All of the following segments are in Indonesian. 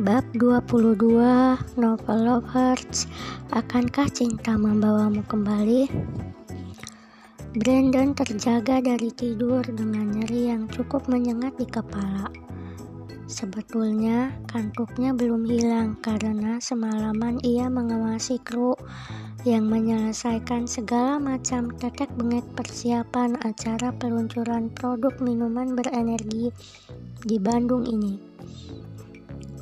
Bab 22 Novel Love Hearts Akankah cinta membawamu kembali? Brandon terjaga dari tidur dengan nyeri yang cukup menyengat di kepala. Sebetulnya kantuknya belum hilang karena semalaman ia mengawasi kru yang menyelesaikan segala macam tetek bengek persiapan acara peluncuran produk minuman berenergi di Bandung ini.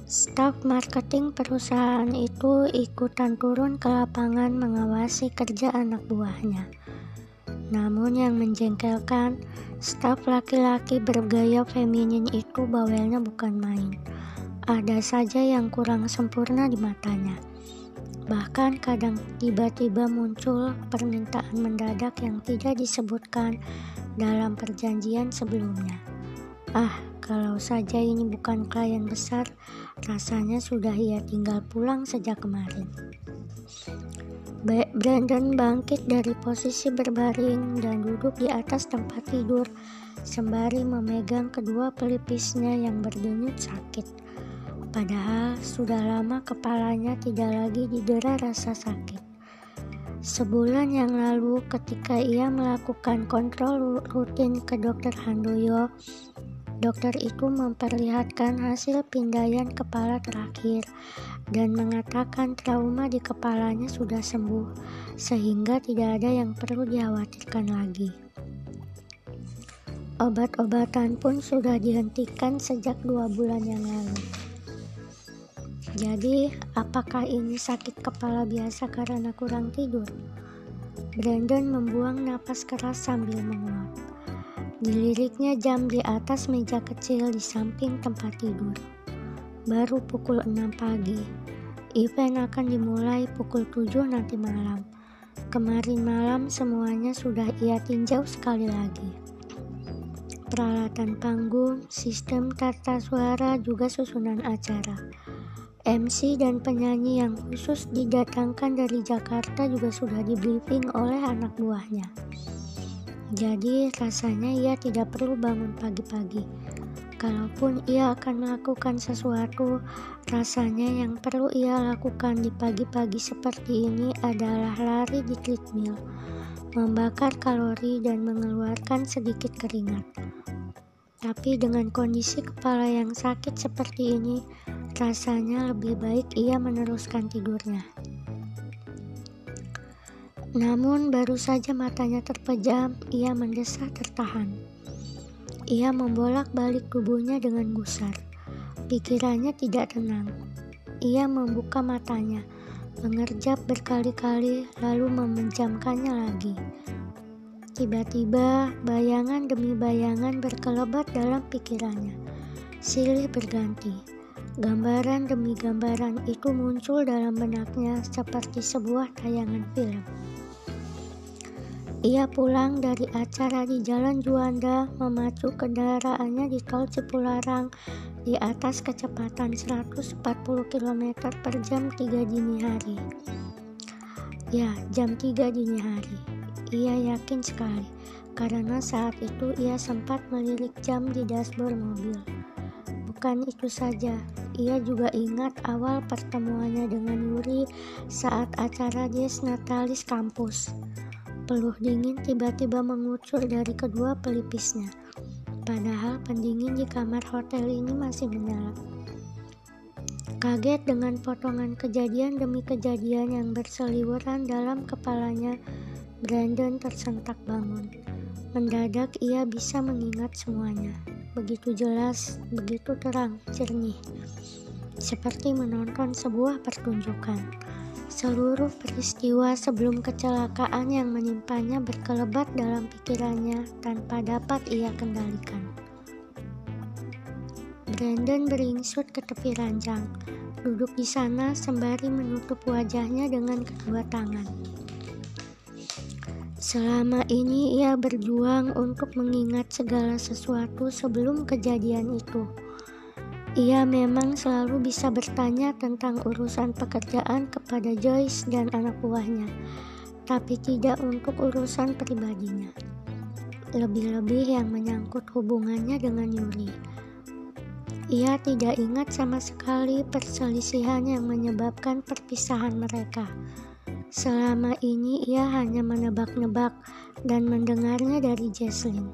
Staf marketing perusahaan itu ikutan turun ke lapangan mengawasi kerja anak buahnya. Namun yang menjengkelkan, staf laki-laki bergaya feminin itu bawelnya bukan main. Ada saja yang kurang sempurna di matanya. Bahkan kadang tiba-tiba muncul permintaan mendadak yang tidak disebutkan dalam perjanjian sebelumnya. Ah, kalau saja ini bukan klien besar, rasanya sudah ia tinggal pulang sejak kemarin. Brandon bangkit dari posisi berbaring dan duduk di atas tempat tidur sembari memegang kedua pelipisnya yang berdenyut sakit. Padahal sudah lama kepalanya tidak lagi didera rasa sakit. Sebulan yang lalu ketika ia melakukan kontrol rutin ke dokter Handoyo, Dokter itu memperlihatkan hasil pindaian kepala terakhir dan mengatakan trauma di kepalanya sudah sembuh, sehingga tidak ada yang perlu dikhawatirkan lagi. Obat-obatan pun sudah dihentikan sejak dua bulan yang lalu. Jadi, apakah ini sakit kepala biasa karena kurang tidur? Brandon membuang napas keras sambil menguap. Diliriknya jam di atas meja kecil di samping tempat tidur. Baru pukul 6 pagi. Event akan dimulai pukul 7 nanti malam. Kemarin malam semuanya sudah ia tinjau sekali lagi. Peralatan panggung, sistem tata suara, juga susunan acara. MC dan penyanyi yang khusus didatangkan dari Jakarta juga sudah di briefing oleh anak buahnya. Jadi rasanya ia tidak perlu bangun pagi-pagi. Kalaupun ia akan melakukan sesuatu, rasanya yang perlu ia lakukan di pagi-pagi seperti ini adalah lari di treadmill, membakar kalori dan mengeluarkan sedikit keringat. Tapi dengan kondisi kepala yang sakit seperti ini, rasanya lebih baik ia meneruskan tidurnya. Namun baru saja matanya terpejam, ia mendesah tertahan. Ia membolak-balik tubuhnya dengan gusar. Pikirannya tidak tenang. Ia membuka matanya, mengerjap berkali-kali lalu memejamkannya lagi. Tiba-tiba bayangan demi bayangan berkelebat dalam pikirannya. Silih berganti. Gambaran demi gambaran itu muncul dalam benaknya seperti sebuah tayangan film. Ia pulang dari acara di Jalan Juanda memacu kendaraannya di tol Cipularang di atas kecepatan 140 km per jam 3 dini hari. Ya, jam 3 dini hari. Ia yakin sekali karena saat itu ia sempat melirik jam di dashboard mobil. Bukan itu saja, ia juga ingat awal pertemuannya dengan Yuri saat acara Des Natalis kampus. Peluh dingin tiba-tiba mengucur dari kedua pelipisnya. Padahal pendingin di kamar hotel ini masih menyala. Kaget dengan potongan kejadian demi kejadian yang berseliweran dalam kepalanya, Brandon tersentak bangun. Mendadak ia bisa mengingat semuanya. Begitu jelas, begitu terang, jernih. Seperti menonton sebuah pertunjukan. Seluruh peristiwa sebelum kecelakaan yang menyimpannya berkelebat dalam pikirannya tanpa dapat ia kendalikan. Brandon beringsut ke tepi ranjang, duduk di sana sembari menutup wajahnya dengan kedua tangan. Selama ini ia berjuang untuk mengingat segala sesuatu sebelum kejadian itu ia memang selalu bisa bertanya tentang urusan pekerjaan kepada Joyce dan anak buahnya, tapi tidak untuk urusan pribadinya. Lebih-lebih yang menyangkut hubungannya dengan Yuri. Ia tidak ingat sama sekali perselisihan yang menyebabkan perpisahan mereka. Selama ini ia hanya menebak-nebak dan mendengarnya dari Jesslyn.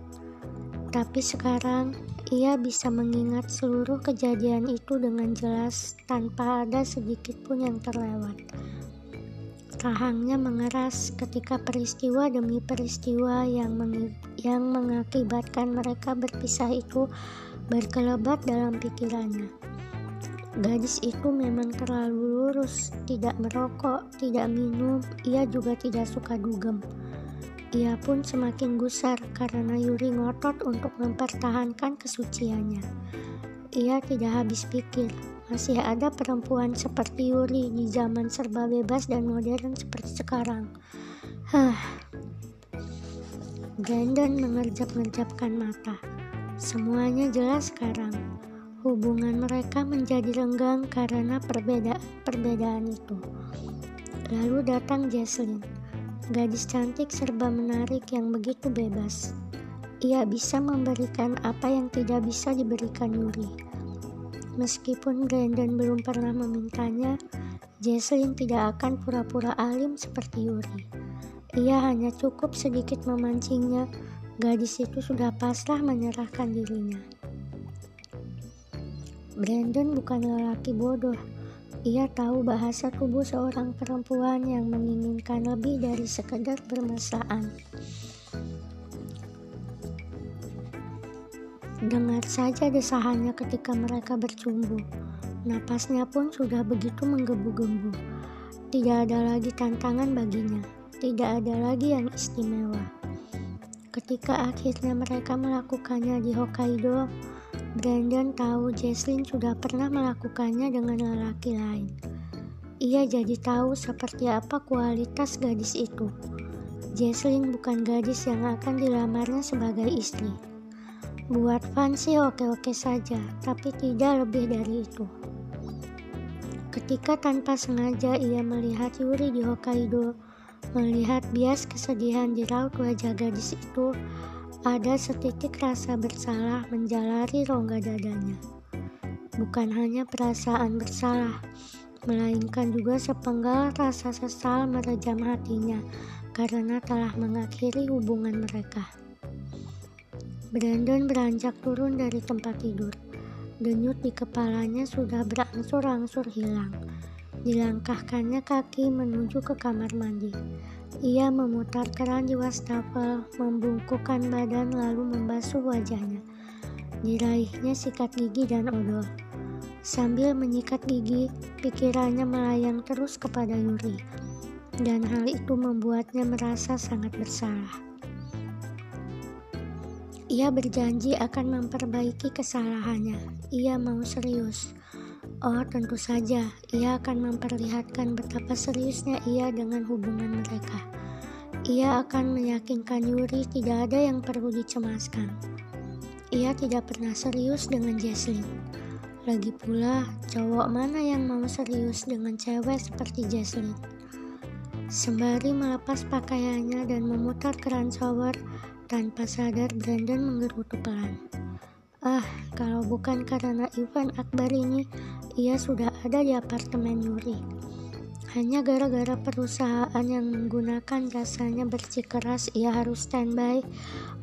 Tapi sekarang ia bisa mengingat seluruh kejadian itu dengan jelas tanpa ada sedikit pun yang terlewat. Rahangnya mengeras ketika peristiwa demi peristiwa yang, meng yang mengakibatkan mereka berpisah itu berkelebat dalam pikirannya. Gadis itu memang terlalu lurus, tidak merokok, tidak minum, ia juga tidak suka dugem. Ia pun semakin gusar karena Yuri ngotot untuk mempertahankan kesuciannya. Ia tidak habis pikir, masih ada perempuan seperti Yuri di zaman serba bebas dan modern seperti sekarang. Hah. Brandon mengerjap-ngerjapkan mata. Semuanya jelas sekarang. Hubungan mereka menjadi renggang karena perbeda perbedaan itu. Lalu datang Jesslyn, gadis cantik serba menarik yang begitu bebas. Ia bisa memberikan apa yang tidak bisa diberikan Yuri. Meskipun Brandon belum pernah memintanya, Jesslyn tidak akan pura-pura alim seperti Yuri. Ia hanya cukup sedikit memancingnya Gadis itu sudah pasrah menyerahkan dirinya. Brandon bukan lelaki bodoh. Ia tahu bahasa tubuh seorang perempuan yang menginginkan lebih dari sekedar bermesraan. Dengar saja desahannya ketika mereka bercumbu. Napasnya pun sudah begitu menggebu-gebu. Tidak ada lagi tantangan baginya. Tidak ada lagi yang istimewa. Ketika akhirnya mereka melakukannya di Hokkaido, Brandon tahu Jesslyn sudah pernah melakukannya dengan lelaki lain. Ia jadi tahu seperti apa kualitas gadis itu. Jesslyn bukan gadis yang akan dilamarnya sebagai istri. Buat sih oke-oke saja, tapi tidak lebih dari itu. Ketika tanpa sengaja ia melihat Yuri di Hokkaido, Melihat bias kesedihan di raut wajah gadis itu, ada setitik rasa bersalah menjalari rongga dadanya. Bukan hanya perasaan bersalah, melainkan juga sepenggal rasa sesal merejam hatinya karena telah mengakhiri hubungan mereka. Brandon beranjak turun dari tempat tidur. Denyut di kepalanya sudah berangsur-angsur hilang. Dilangkahkannya kaki menuju ke kamar mandi. Ia memutar keran di wastafel, membungkukkan badan lalu membasuh wajahnya. Diraihnya sikat gigi dan odol. Sambil menyikat gigi, pikirannya melayang terus kepada Yuri. Dan hal itu membuatnya merasa sangat bersalah. Ia berjanji akan memperbaiki kesalahannya. Ia mau serius. Oh, tentu saja, ia akan memperlihatkan betapa seriusnya ia dengan hubungan mereka. Ia akan meyakinkan Yuri tidak ada yang perlu dicemaskan. Ia tidak pernah serius dengan Jesslyn. Lagi pula, cowok mana yang mau serius dengan cewek seperti Jesslyn? Sembari melepas pakaiannya dan memutar keran shower, tanpa sadar Brandon menggerutu pelan. Ah, kalau bukan karena Ivan Akbar ini, ia sudah ada di apartemen Yuri. Hanya gara-gara perusahaan yang menggunakan jasanya bersikeras ia harus standby.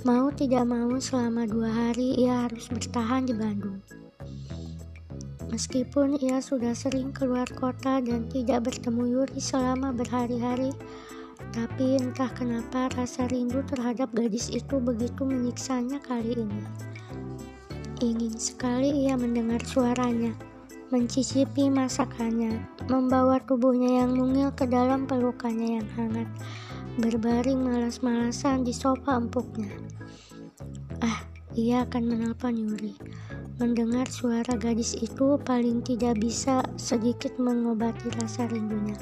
Mau tidak mau selama dua hari ia harus bertahan di Bandung. Meskipun ia sudah sering keluar kota dan tidak bertemu Yuri selama berhari-hari, tapi entah kenapa rasa rindu terhadap gadis itu begitu menyiksanya kali ini. Ingin sekali ia mendengar suaranya mencicipi masakannya, membawa tubuhnya yang mungil ke dalam pelukannya yang hangat, berbaring malas-malasan di sofa empuknya. Ah, ia akan menelpon Yuri. Mendengar suara gadis itu paling tidak bisa sedikit mengobati rasa rindunya.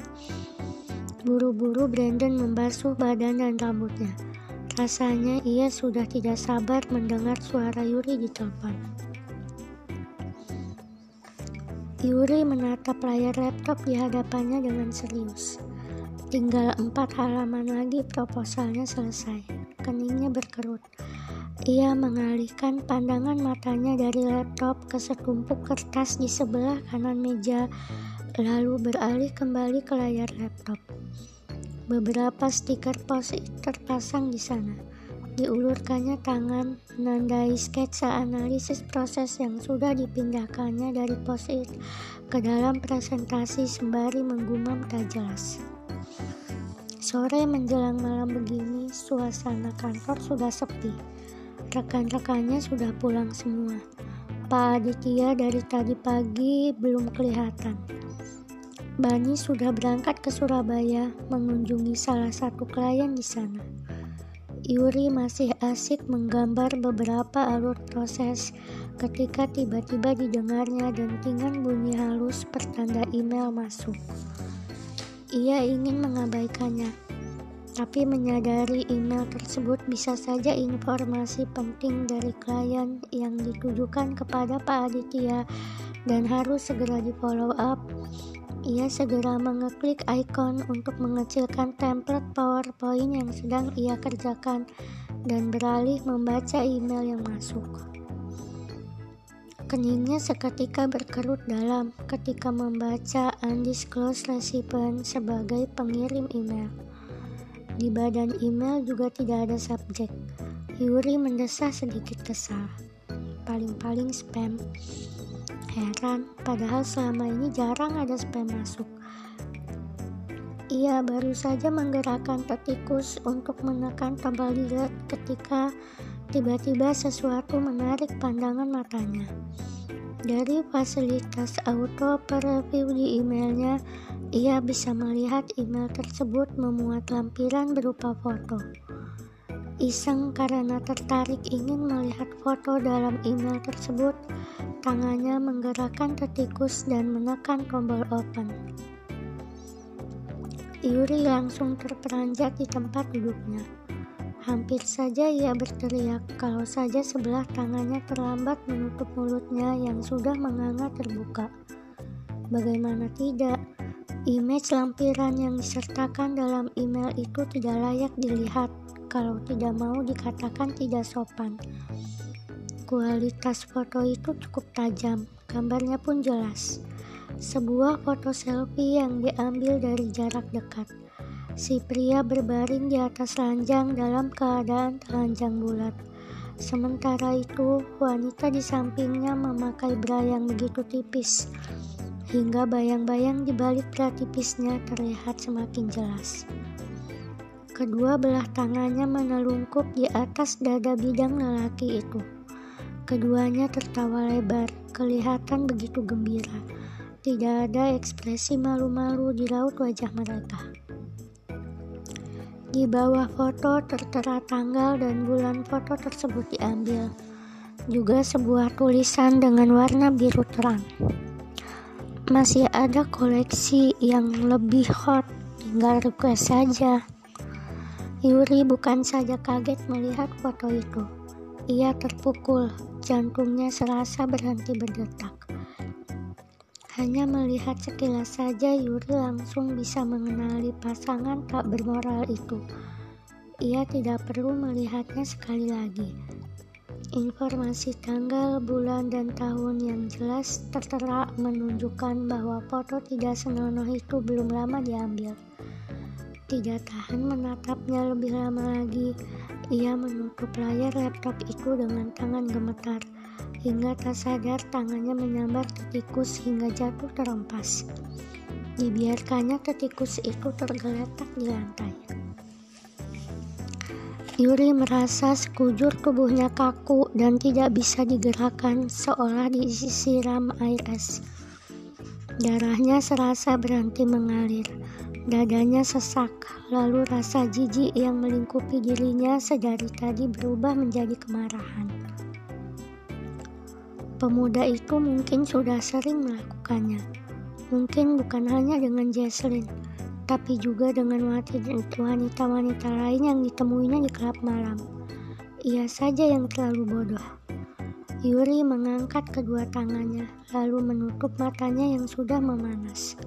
Buru-buru Brandon membasuh badan dan rambutnya. Rasanya ia sudah tidak sabar mendengar suara Yuri di telepon. Yuri menatap layar laptop di hadapannya dengan serius. Tinggal empat halaman lagi proposalnya selesai. Keningnya berkerut. Ia mengalihkan pandangan matanya dari laptop ke setumpuk kertas di sebelah kanan meja, lalu beralih kembali ke layar laptop. Beberapa stiker post-it terpasang di sana. Diulurkannya tangan, menandai sketsa analisis proses yang sudah dipindahkannya dari post-it ke dalam presentasi sembari menggumam tak jelas. Sore menjelang malam begini, suasana kantor sudah sepi Rekan-rekannya sudah pulang semua. Pak Aditya dari tadi pagi belum kelihatan. Bani sudah berangkat ke Surabaya mengunjungi salah satu klien di sana. Yuri masih asik menggambar beberapa alur proses ketika tiba-tiba didengarnya dentingan bunyi halus pertanda email masuk. Ia ingin mengabaikannya, tapi menyadari email tersebut bisa saja informasi penting dari klien yang ditujukan kepada Pak Aditya dan harus segera di follow up. Ia segera mengeklik icon untuk mengecilkan template PowerPoint yang sedang ia kerjakan dan beralih membaca email yang masuk. Keningnya seketika berkerut dalam ketika membaca undisclosed recipient sebagai pengirim email. Di badan email juga tidak ada subjek. Yuri mendesah sedikit kesal. Paling-paling spam. Heran, padahal selama ini jarang ada spam masuk. Ia baru saja menggerakkan petikus untuk menekan tombol delete ketika tiba-tiba sesuatu menarik pandangan matanya. Dari fasilitas auto preview di emailnya, ia bisa melihat email tersebut memuat lampiran berupa foto. Iseng karena tertarik ingin melihat foto dalam email tersebut, tangannya menggerakkan ketikus dan menekan tombol open. Yuri langsung terperanjat di tempat duduknya. Hampir saja ia berteriak kalau saja sebelah tangannya terlambat menutup mulutnya yang sudah menganga terbuka. Bagaimana tidak, image lampiran yang disertakan dalam email itu tidak layak dilihat kalau tidak mau dikatakan tidak sopan. Kualitas foto itu cukup tajam, gambarnya pun jelas. Sebuah foto selfie yang diambil dari jarak dekat Si pria berbaring di atas ranjang dalam keadaan telanjang bulat. Sementara itu, wanita di sampingnya memakai bra yang begitu tipis, hingga bayang-bayang di balik bra tipisnya terlihat semakin jelas. Kedua belah tangannya menelungkup di atas dada bidang lelaki itu. Keduanya tertawa lebar, kelihatan begitu gembira. Tidak ada ekspresi malu-malu di raut wajah mereka. Di bawah foto tertera tanggal dan bulan foto tersebut diambil. Juga sebuah tulisan dengan warna biru terang. Masih ada koleksi yang lebih hot, tinggal request saja. Yuri bukan saja kaget melihat foto itu. Ia terpukul, jantungnya serasa berhenti berdetak. Hanya melihat sekilas saja Yuri langsung bisa mengenali pasangan tak bermoral itu. Ia tidak perlu melihatnya sekali lagi. Informasi tanggal, bulan, dan tahun yang jelas tertera menunjukkan bahwa foto tidak senonoh itu belum lama diambil. Tidak tahan menatapnya lebih lama lagi, ia menutup layar laptop itu dengan tangan gemetar hingga tak sadar tangannya menyambar ketikus hingga jatuh terempas. Dibiarkannya ketikus itu tergeletak di lantai. Yuri merasa sekujur tubuhnya kaku dan tidak bisa digerakkan seolah disiram air es. Darahnya serasa berhenti mengalir. Dadanya sesak, lalu rasa jijik yang melingkupi dirinya sedari tadi berubah menjadi kemarahan. Pemuda itu mungkin sudah sering melakukannya. Mungkin bukan hanya dengan Jesslyn, tapi juga dengan wanita-wanita lain yang ditemuinya di klub malam. Ia saja yang terlalu bodoh. Yuri mengangkat kedua tangannya, lalu menutup matanya yang sudah memanas.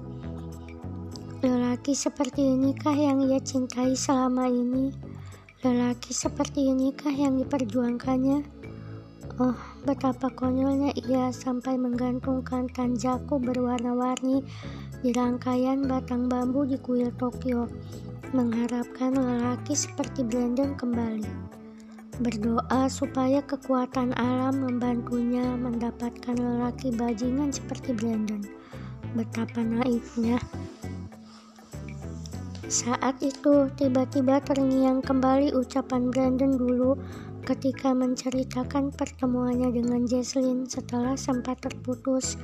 Lelaki seperti inikah yang ia cintai selama ini? Lelaki seperti inikah yang diperjuangkannya? Oh, betapa konyolnya ia sampai menggantungkan tanjaku berwarna-warni di rangkaian batang bambu di kuil Tokyo, mengharapkan lelaki seperti Brandon kembali. Berdoa supaya kekuatan alam membantunya mendapatkan lelaki bajingan seperti Brandon. Betapa naifnya. Saat itu, tiba-tiba terngiang kembali ucapan Brandon dulu ketika menceritakan pertemuannya dengan Jesslyn setelah sempat terputus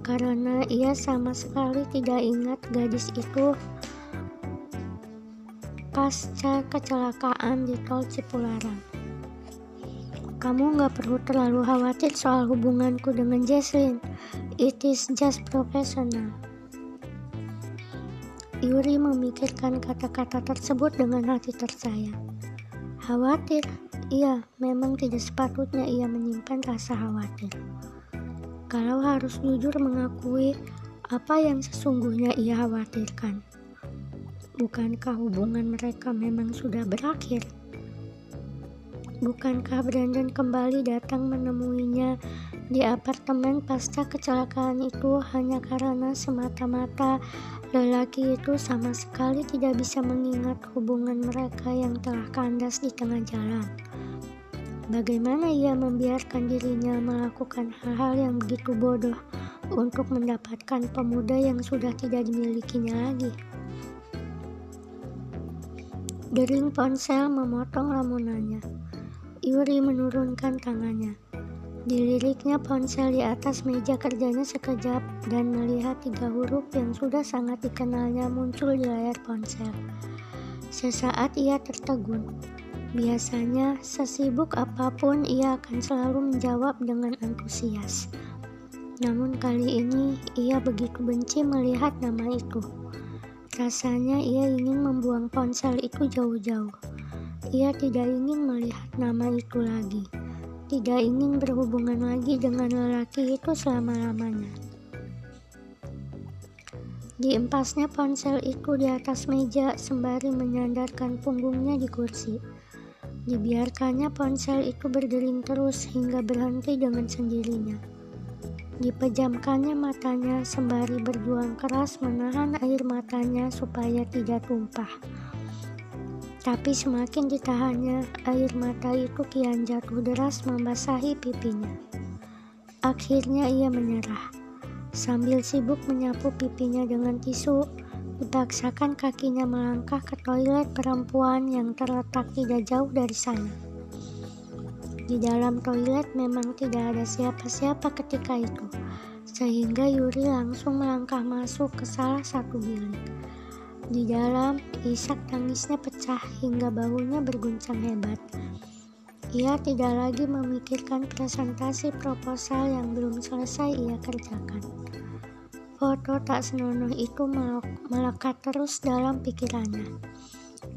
karena ia sama sekali tidak ingat gadis itu pasca kecelakaan di tol Cipularang. Kamu nggak perlu terlalu khawatir soal hubunganku dengan Jesslyn. It is just professional. Yuri memikirkan kata-kata tersebut dengan hati tersayang. Khawatir, iya, memang tidak sepatutnya ia menyimpan rasa khawatir. Kalau harus jujur mengakui apa yang sesungguhnya ia khawatirkan. Bukankah hubungan mereka memang sudah berakhir? Bukankah Brandon kembali datang menemuinya di apartemen pasca kecelakaan itu hanya karena semata-mata lelaki itu sama sekali tidak bisa mengingat hubungan mereka yang telah kandas di tengah jalan. Bagaimana ia membiarkan dirinya melakukan hal-hal yang begitu bodoh untuk mendapatkan pemuda yang sudah tidak dimilikinya lagi? Dering ponsel memotong lamunannya. Yuri menurunkan tangannya. Diliriknya ponsel di atas meja kerjanya sekejap dan melihat tiga huruf yang sudah sangat dikenalnya muncul di layar ponsel. Sesaat ia tertegun. Biasanya, sesibuk apa pun ia akan selalu menjawab dengan antusias. Namun kali ini, ia begitu benci melihat nama itu. Rasanya ia ingin membuang ponsel itu jauh-jauh. Ia tidak ingin melihat nama itu lagi tidak ingin berhubungan lagi dengan lelaki itu selama-lamanya. Diempasnya ponsel itu di atas meja sembari menyandarkan punggungnya di kursi. Dibiarkannya ponsel itu berdering terus hingga berhenti dengan sendirinya. Dipejamkannya matanya sembari berjuang keras menahan air matanya supaya tidak tumpah. Tapi semakin ditahannya, air mata itu kian jatuh deras membasahi pipinya. Akhirnya ia menyerah. Sambil sibuk menyapu pipinya dengan tisu, dipaksakan kakinya melangkah ke toilet perempuan yang terletak tidak jauh dari sana. Di dalam toilet memang tidak ada siapa-siapa ketika itu, sehingga Yuri langsung melangkah masuk ke salah satu bilik. Di dalam, Ishak tangisnya pecah hingga bahunya berguncang hebat. Ia tidak lagi memikirkan presentasi proposal yang belum selesai ia kerjakan. Foto tak senonoh itu melekat terus dalam pikirannya.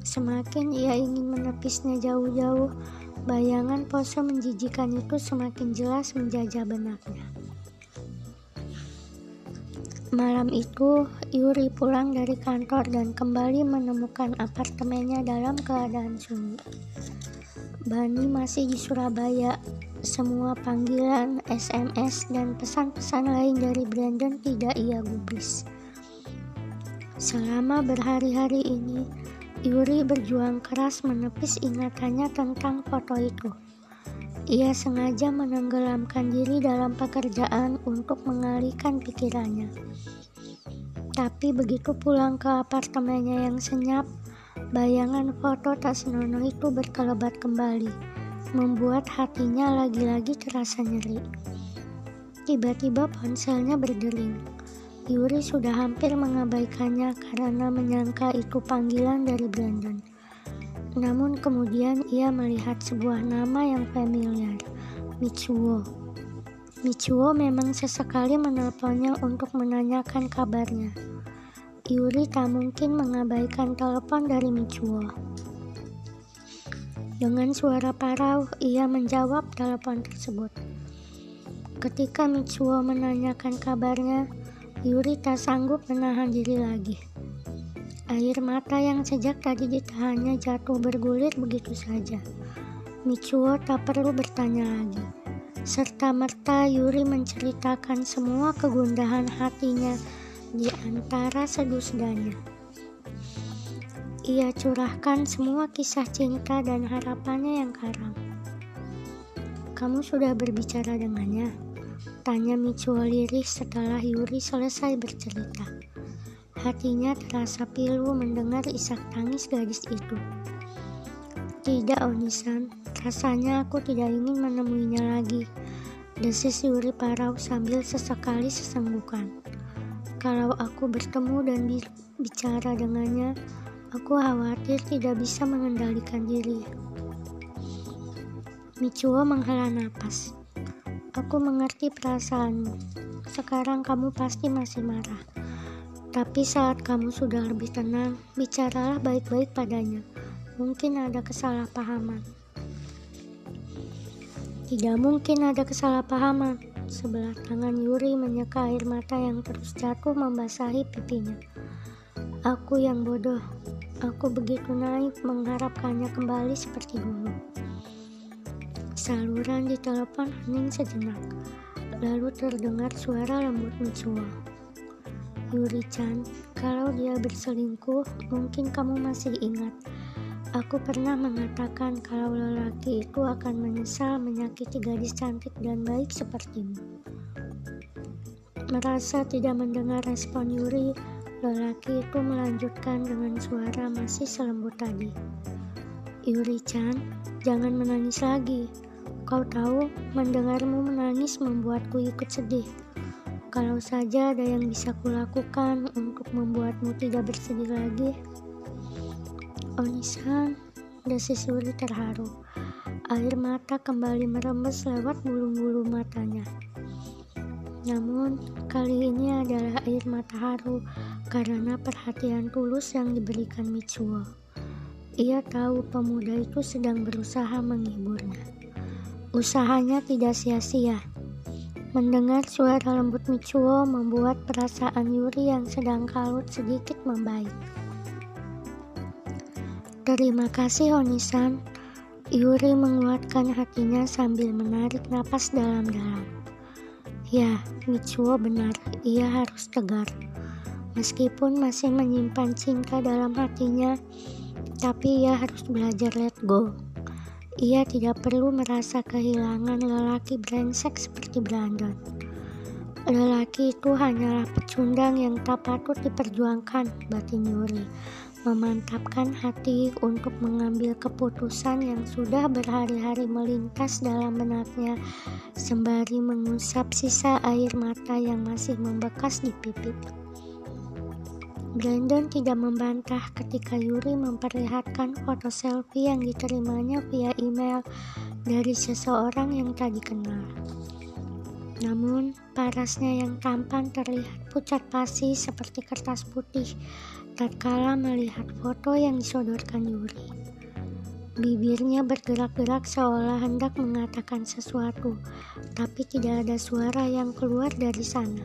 Semakin ia ingin menepisnya jauh-jauh, bayangan pose menjijikan itu semakin jelas menjajah benaknya. Malam itu, Yuri pulang dari kantor dan kembali menemukan apartemennya dalam keadaan sunyi. Bani masih di Surabaya. Semua panggilan, SMS, dan pesan-pesan lain dari Brandon tidak ia gubris. Selama berhari-hari ini, Yuri berjuang keras menepis ingatannya tentang foto itu. Ia sengaja menenggelamkan diri dalam pekerjaan untuk mengalihkan pikirannya. Tapi begitu pulang ke apartemennya yang senyap, bayangan foto tak senonoh itu berkelebat kembali, membuat hatinya lagi-lagi terasa nyeri. Tiba-tiba ponselnya berdering. Yuri sudah hampir mengabaikannya karena menyangka itu panggilan dari Brandon. Namun kemudian ia melihat sebuah nama yang familiar, Mitsuo. Mitsuo memang sesekali menelponnya untuk menanyakan kabarnya. Yuri tak mungkin mengabaikan telepon dari Mitsuo. Dengan suara parau, ia menjawab telepon tersebut. Ketika Mitsuo menanyakan kabarnya, Yuri tak sanggup menahan diri lagi. Air mata yang sejak tadi ditahannya jatuh bergulir begitu saja. Michuo tak perlu bertanya lagi. Serta merta Yuri menceritakan semua kegundahan hatinya di antara sedus-sedanya. Ia curahkan semua kisah cinta dan harapannya yang karam. Kamu sudah berbicara dengannya? Tanya Michuo lirih setelah Yuri selesai bercerita. Hatinya terasa pilu mendengar isak tangis gadis itu. Tidak, Onisan. Rasanya aku tidak ingin menemuinya lagi. Desis Yuri Parau sambil sesekali sesenggukan. Kalau aku bertemu dan bicara dengannya, aku khawatir tidak bisa mengendalikan diri. Michuo menghela napas. Aku mengerti perasaanmu. Sekarang kamu pasti masih marah. Tapi saat kamu sudah lebih tenang, bicaralah baik-baik padanya. Mungkin ada kesalahpahaman. Tidak mungkin ada kesalahpahaman. Sebelah tangan Yuri menyeka air mata yang terus jatuh membasahi pipinya. Aku yang bodoh. Aku begitu naik mengharapkannya kembali seperti dulu. Saluran di telepon hening sejenak. Lalu terdengar suara lembut Mitsuo. Yuri-chan, kalau dia berselingkuh, mungkin kamu masih ingat. Aku pernah mengatakan kalau lelaki itu akan menyesal menyakiti gadis cantik dan baik sepertimu. Merasa tidak mendengar respon Yuri, lelaki itu melanjutkan dengan suara masih selembut tadi. Yuri-chan, jangan menangis lagi. Kau tahu, mendengarmu menangis membuatku ikut sedih. Kalau saja ada yang bisa kulakukan untuk membuatmu tidak bersedih lagi. Onisan, desis Suri terharu. Air mata kembali merembes lewat bulu-bulu matanya. Namun, kali ini adalah air mata haru karena perhatian tulus yang diberikan Mitsuo. Ia tahu pemuda itu sedang berusaha menghiburnya. Usahanya tidak sia-sia. Mendengar suara lembut Michuo membuat perasaan Yuri yang sedang kalut sedikit membaik. Terima kasih Onisan. Yuri menguatkan hatinya sambil menarik napas dalam-dalam. Ya, Michuo benar, ia harus tegar. Meskipun masih menyimpan cinta dalam hatinya, tapi ia harus belajar let go. Ia tidak perlu merasa kehilangan lelaki brengsek seperti Brandon. Lelaki itu hanyalah pecundang yang tak patut diperjuangkan, batin Yuri. Memantapkan hati untuk mengambil keputusan yang sudah berhari-hari melintas dalam benaknya, sembari mengusap sisa air mata yang masih membekas di pipi. Brandon tidak membantah ketika Yuri memperlihatkan foto selfie yang diterimanya via email dari seseorang yang tak dikenal. Namun, parasnya yang tampan terlihat pucat pasi seperti kertas putih tatkala melihat foto yang disodorkan Yuri. Bibirnya bergerak-gerak seolah hendak mengatakan sesuatu, tapi tidak ada suara yang keluar dari sana.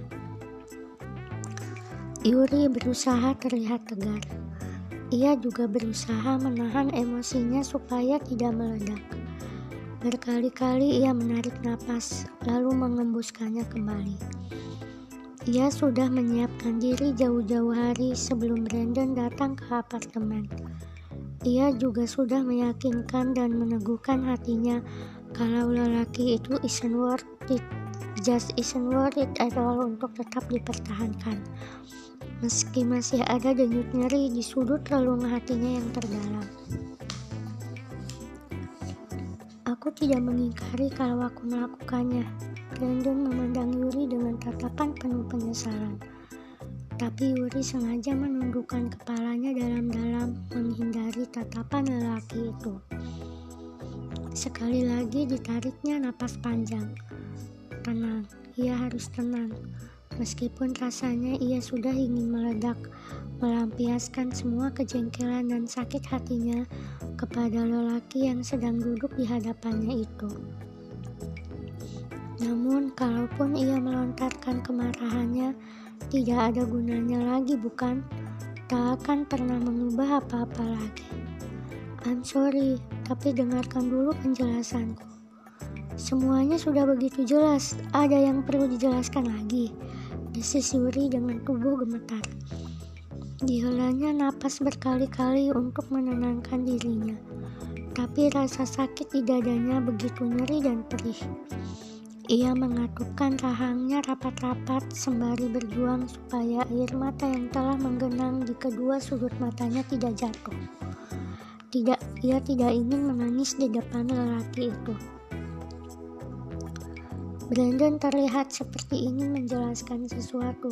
Yuri berusaha terlihat tegar. Ia juga berusaha menahan emosinya supaya tidak meledak. Berkali-kali ia menarik napas, lalu mengembuskannya kembali. Ia sudah menyiapkan diri jauh-jauh hari sebelum Brandon datang ke apartemen. Ia juga sudah meyakinkan dan meneguhkan hatinya kalau lelaki itu isn't worth it, just isn't worth it at all untuk tetap dipertahankan. Meski masih ada denyut nyeri di sudut relung hatinya yang terdalam. Aku tidak mengingkari kalau aku melakukannya. Brandon memandang Yuri dengan tatapan penuh penyesalan. Tapi Yuri sengaja menundukkan kepalanya dalam-dalam menghindari tatapan lelaki itu. Sekali lagi ditariknya napas panjang. Tenang, ia harus tenang. Meskipun rasanya ia sudah ingin meledak, melampiaskan semua kejengkelan dan sakit hatinya kepada lelaki yang sedang duduk di hadapannya itu. Namun, kalaupun ia melontarkan kemarahannya, tidak ada gunanya lagi, bukan? tak akan pernah mengubah apa-apa lagi. I'm sorry, tapi dengarkan dulu penjelasanku. Semuanya sudah begitu jelas, ada yang perlu dijelaskan lagi. Desis Yuri dengan tubuh gemetar. Dihelanya napas berkali-kali untuk menenangkan dirinya. Tapi rasa sakit di dadanya begitu nyeri dan perih. Ia mengatupkan rahangnya rapat-rapat sembari berjuang supaya air mata yang telah menggenang di kedua sudut matanya tidak jatuh. Tidak, ia tidak ingin menangis di depan lelaki itu. Brandon terlihat seperti ingin menjelaskan sesuatu,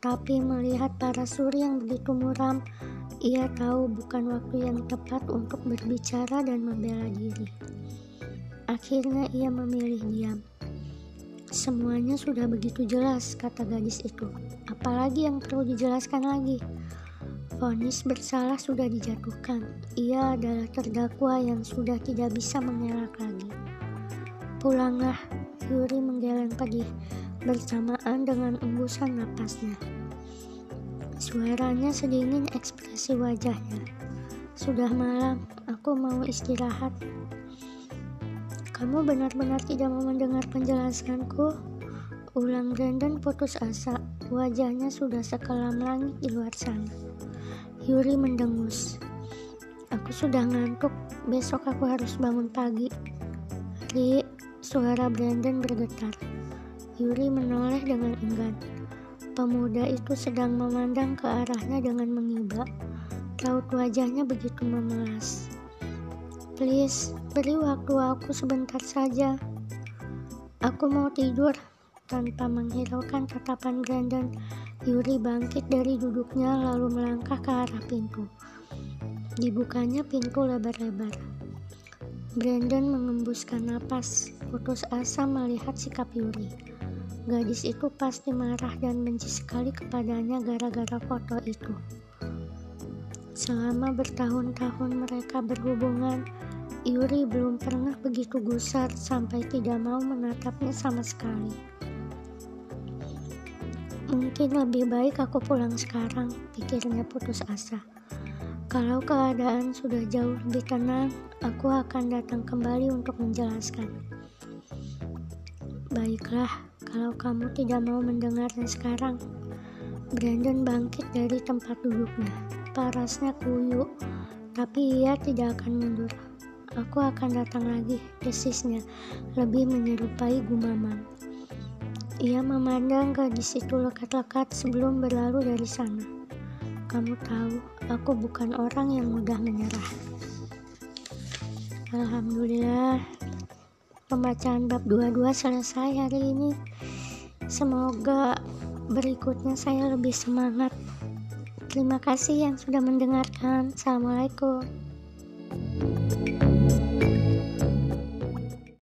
tapi melihat para suri yang begitu muram, ia tahu bukan waktu yang tepat untuk berbicara dan membela diri. Akhirnya ia memilih diam. Semuanya sudah begitu jelas, kata gadis itu. Apalagi yang perlu dijelaskan lagi? Vonis bersalah sudah dijatuhkan. Ia adalah terdakwa yang sudah tidak bisa mengelak lagi. Pulanglah, Yuri menggeleng pedih bersamaan dengan embusan napasnya. Suaranya sedingin ekspresi wajahnya. Sudah malam, aku mau istirahat. Kamu benar-benar tidak mau mendengar penjelasanku? Ulang Brandon putus asa. Wajahnya sudah sekelam langit di luar sana. Yuri mendengus. Aku sudah ngantuk, besok aku harus bangun pagi. Ri, suara Brandon bergetar. Yuri menoleh dengan enggan. Pemuda itu sedang memandang ke arahnya dengan mengiba. Raut wajahnya begitu memelas. Please, beri waktu aku sebentar saja. Aku mau tidur. Tanpa menghiraukan tatapan Brandon, Yuri bangkit dari duduknya lalu melangkah ke arah pintu. Dibukanya pintu lebar-lebar. Brandon mengembuskan napas, putus asa melihat sikap Yuri. Gadis itu pasti marah dan benci sekali kepadanya gara-gara foto itu. Selama bertahun-tahun mereka berhubungan, Yuri belum pernah begitu gusar sampai tidak mau menatapnya sama sekali. Mungkin lebih baik aku pulang sekarang, pikirnya putus asa. Kalau keadaan sudah jauh lebih tenang, aku akan datang kembali untuk menjelaskan. Baiklah, kalau kamu tidak mau mendengarnya sekarang. Brandon bangkit dari tempat duduknya. Parasnya kuyuk, tapi ia tidak akan mundur. Aku akan datang lagi, desisnya, lebih menyerupai gumaman. Ia memandang gadis itu lekat-lekat sebelum berlalu dari sana. Kamu tahu, aku bukan orang yang mudah menyerah. Alhamdulillah, pembacaan bab 22 selesai hari ini. Semoga berikutnya saya lebih semangat. Terima kasih yang sudah mendengarkan. Assalamualaikum.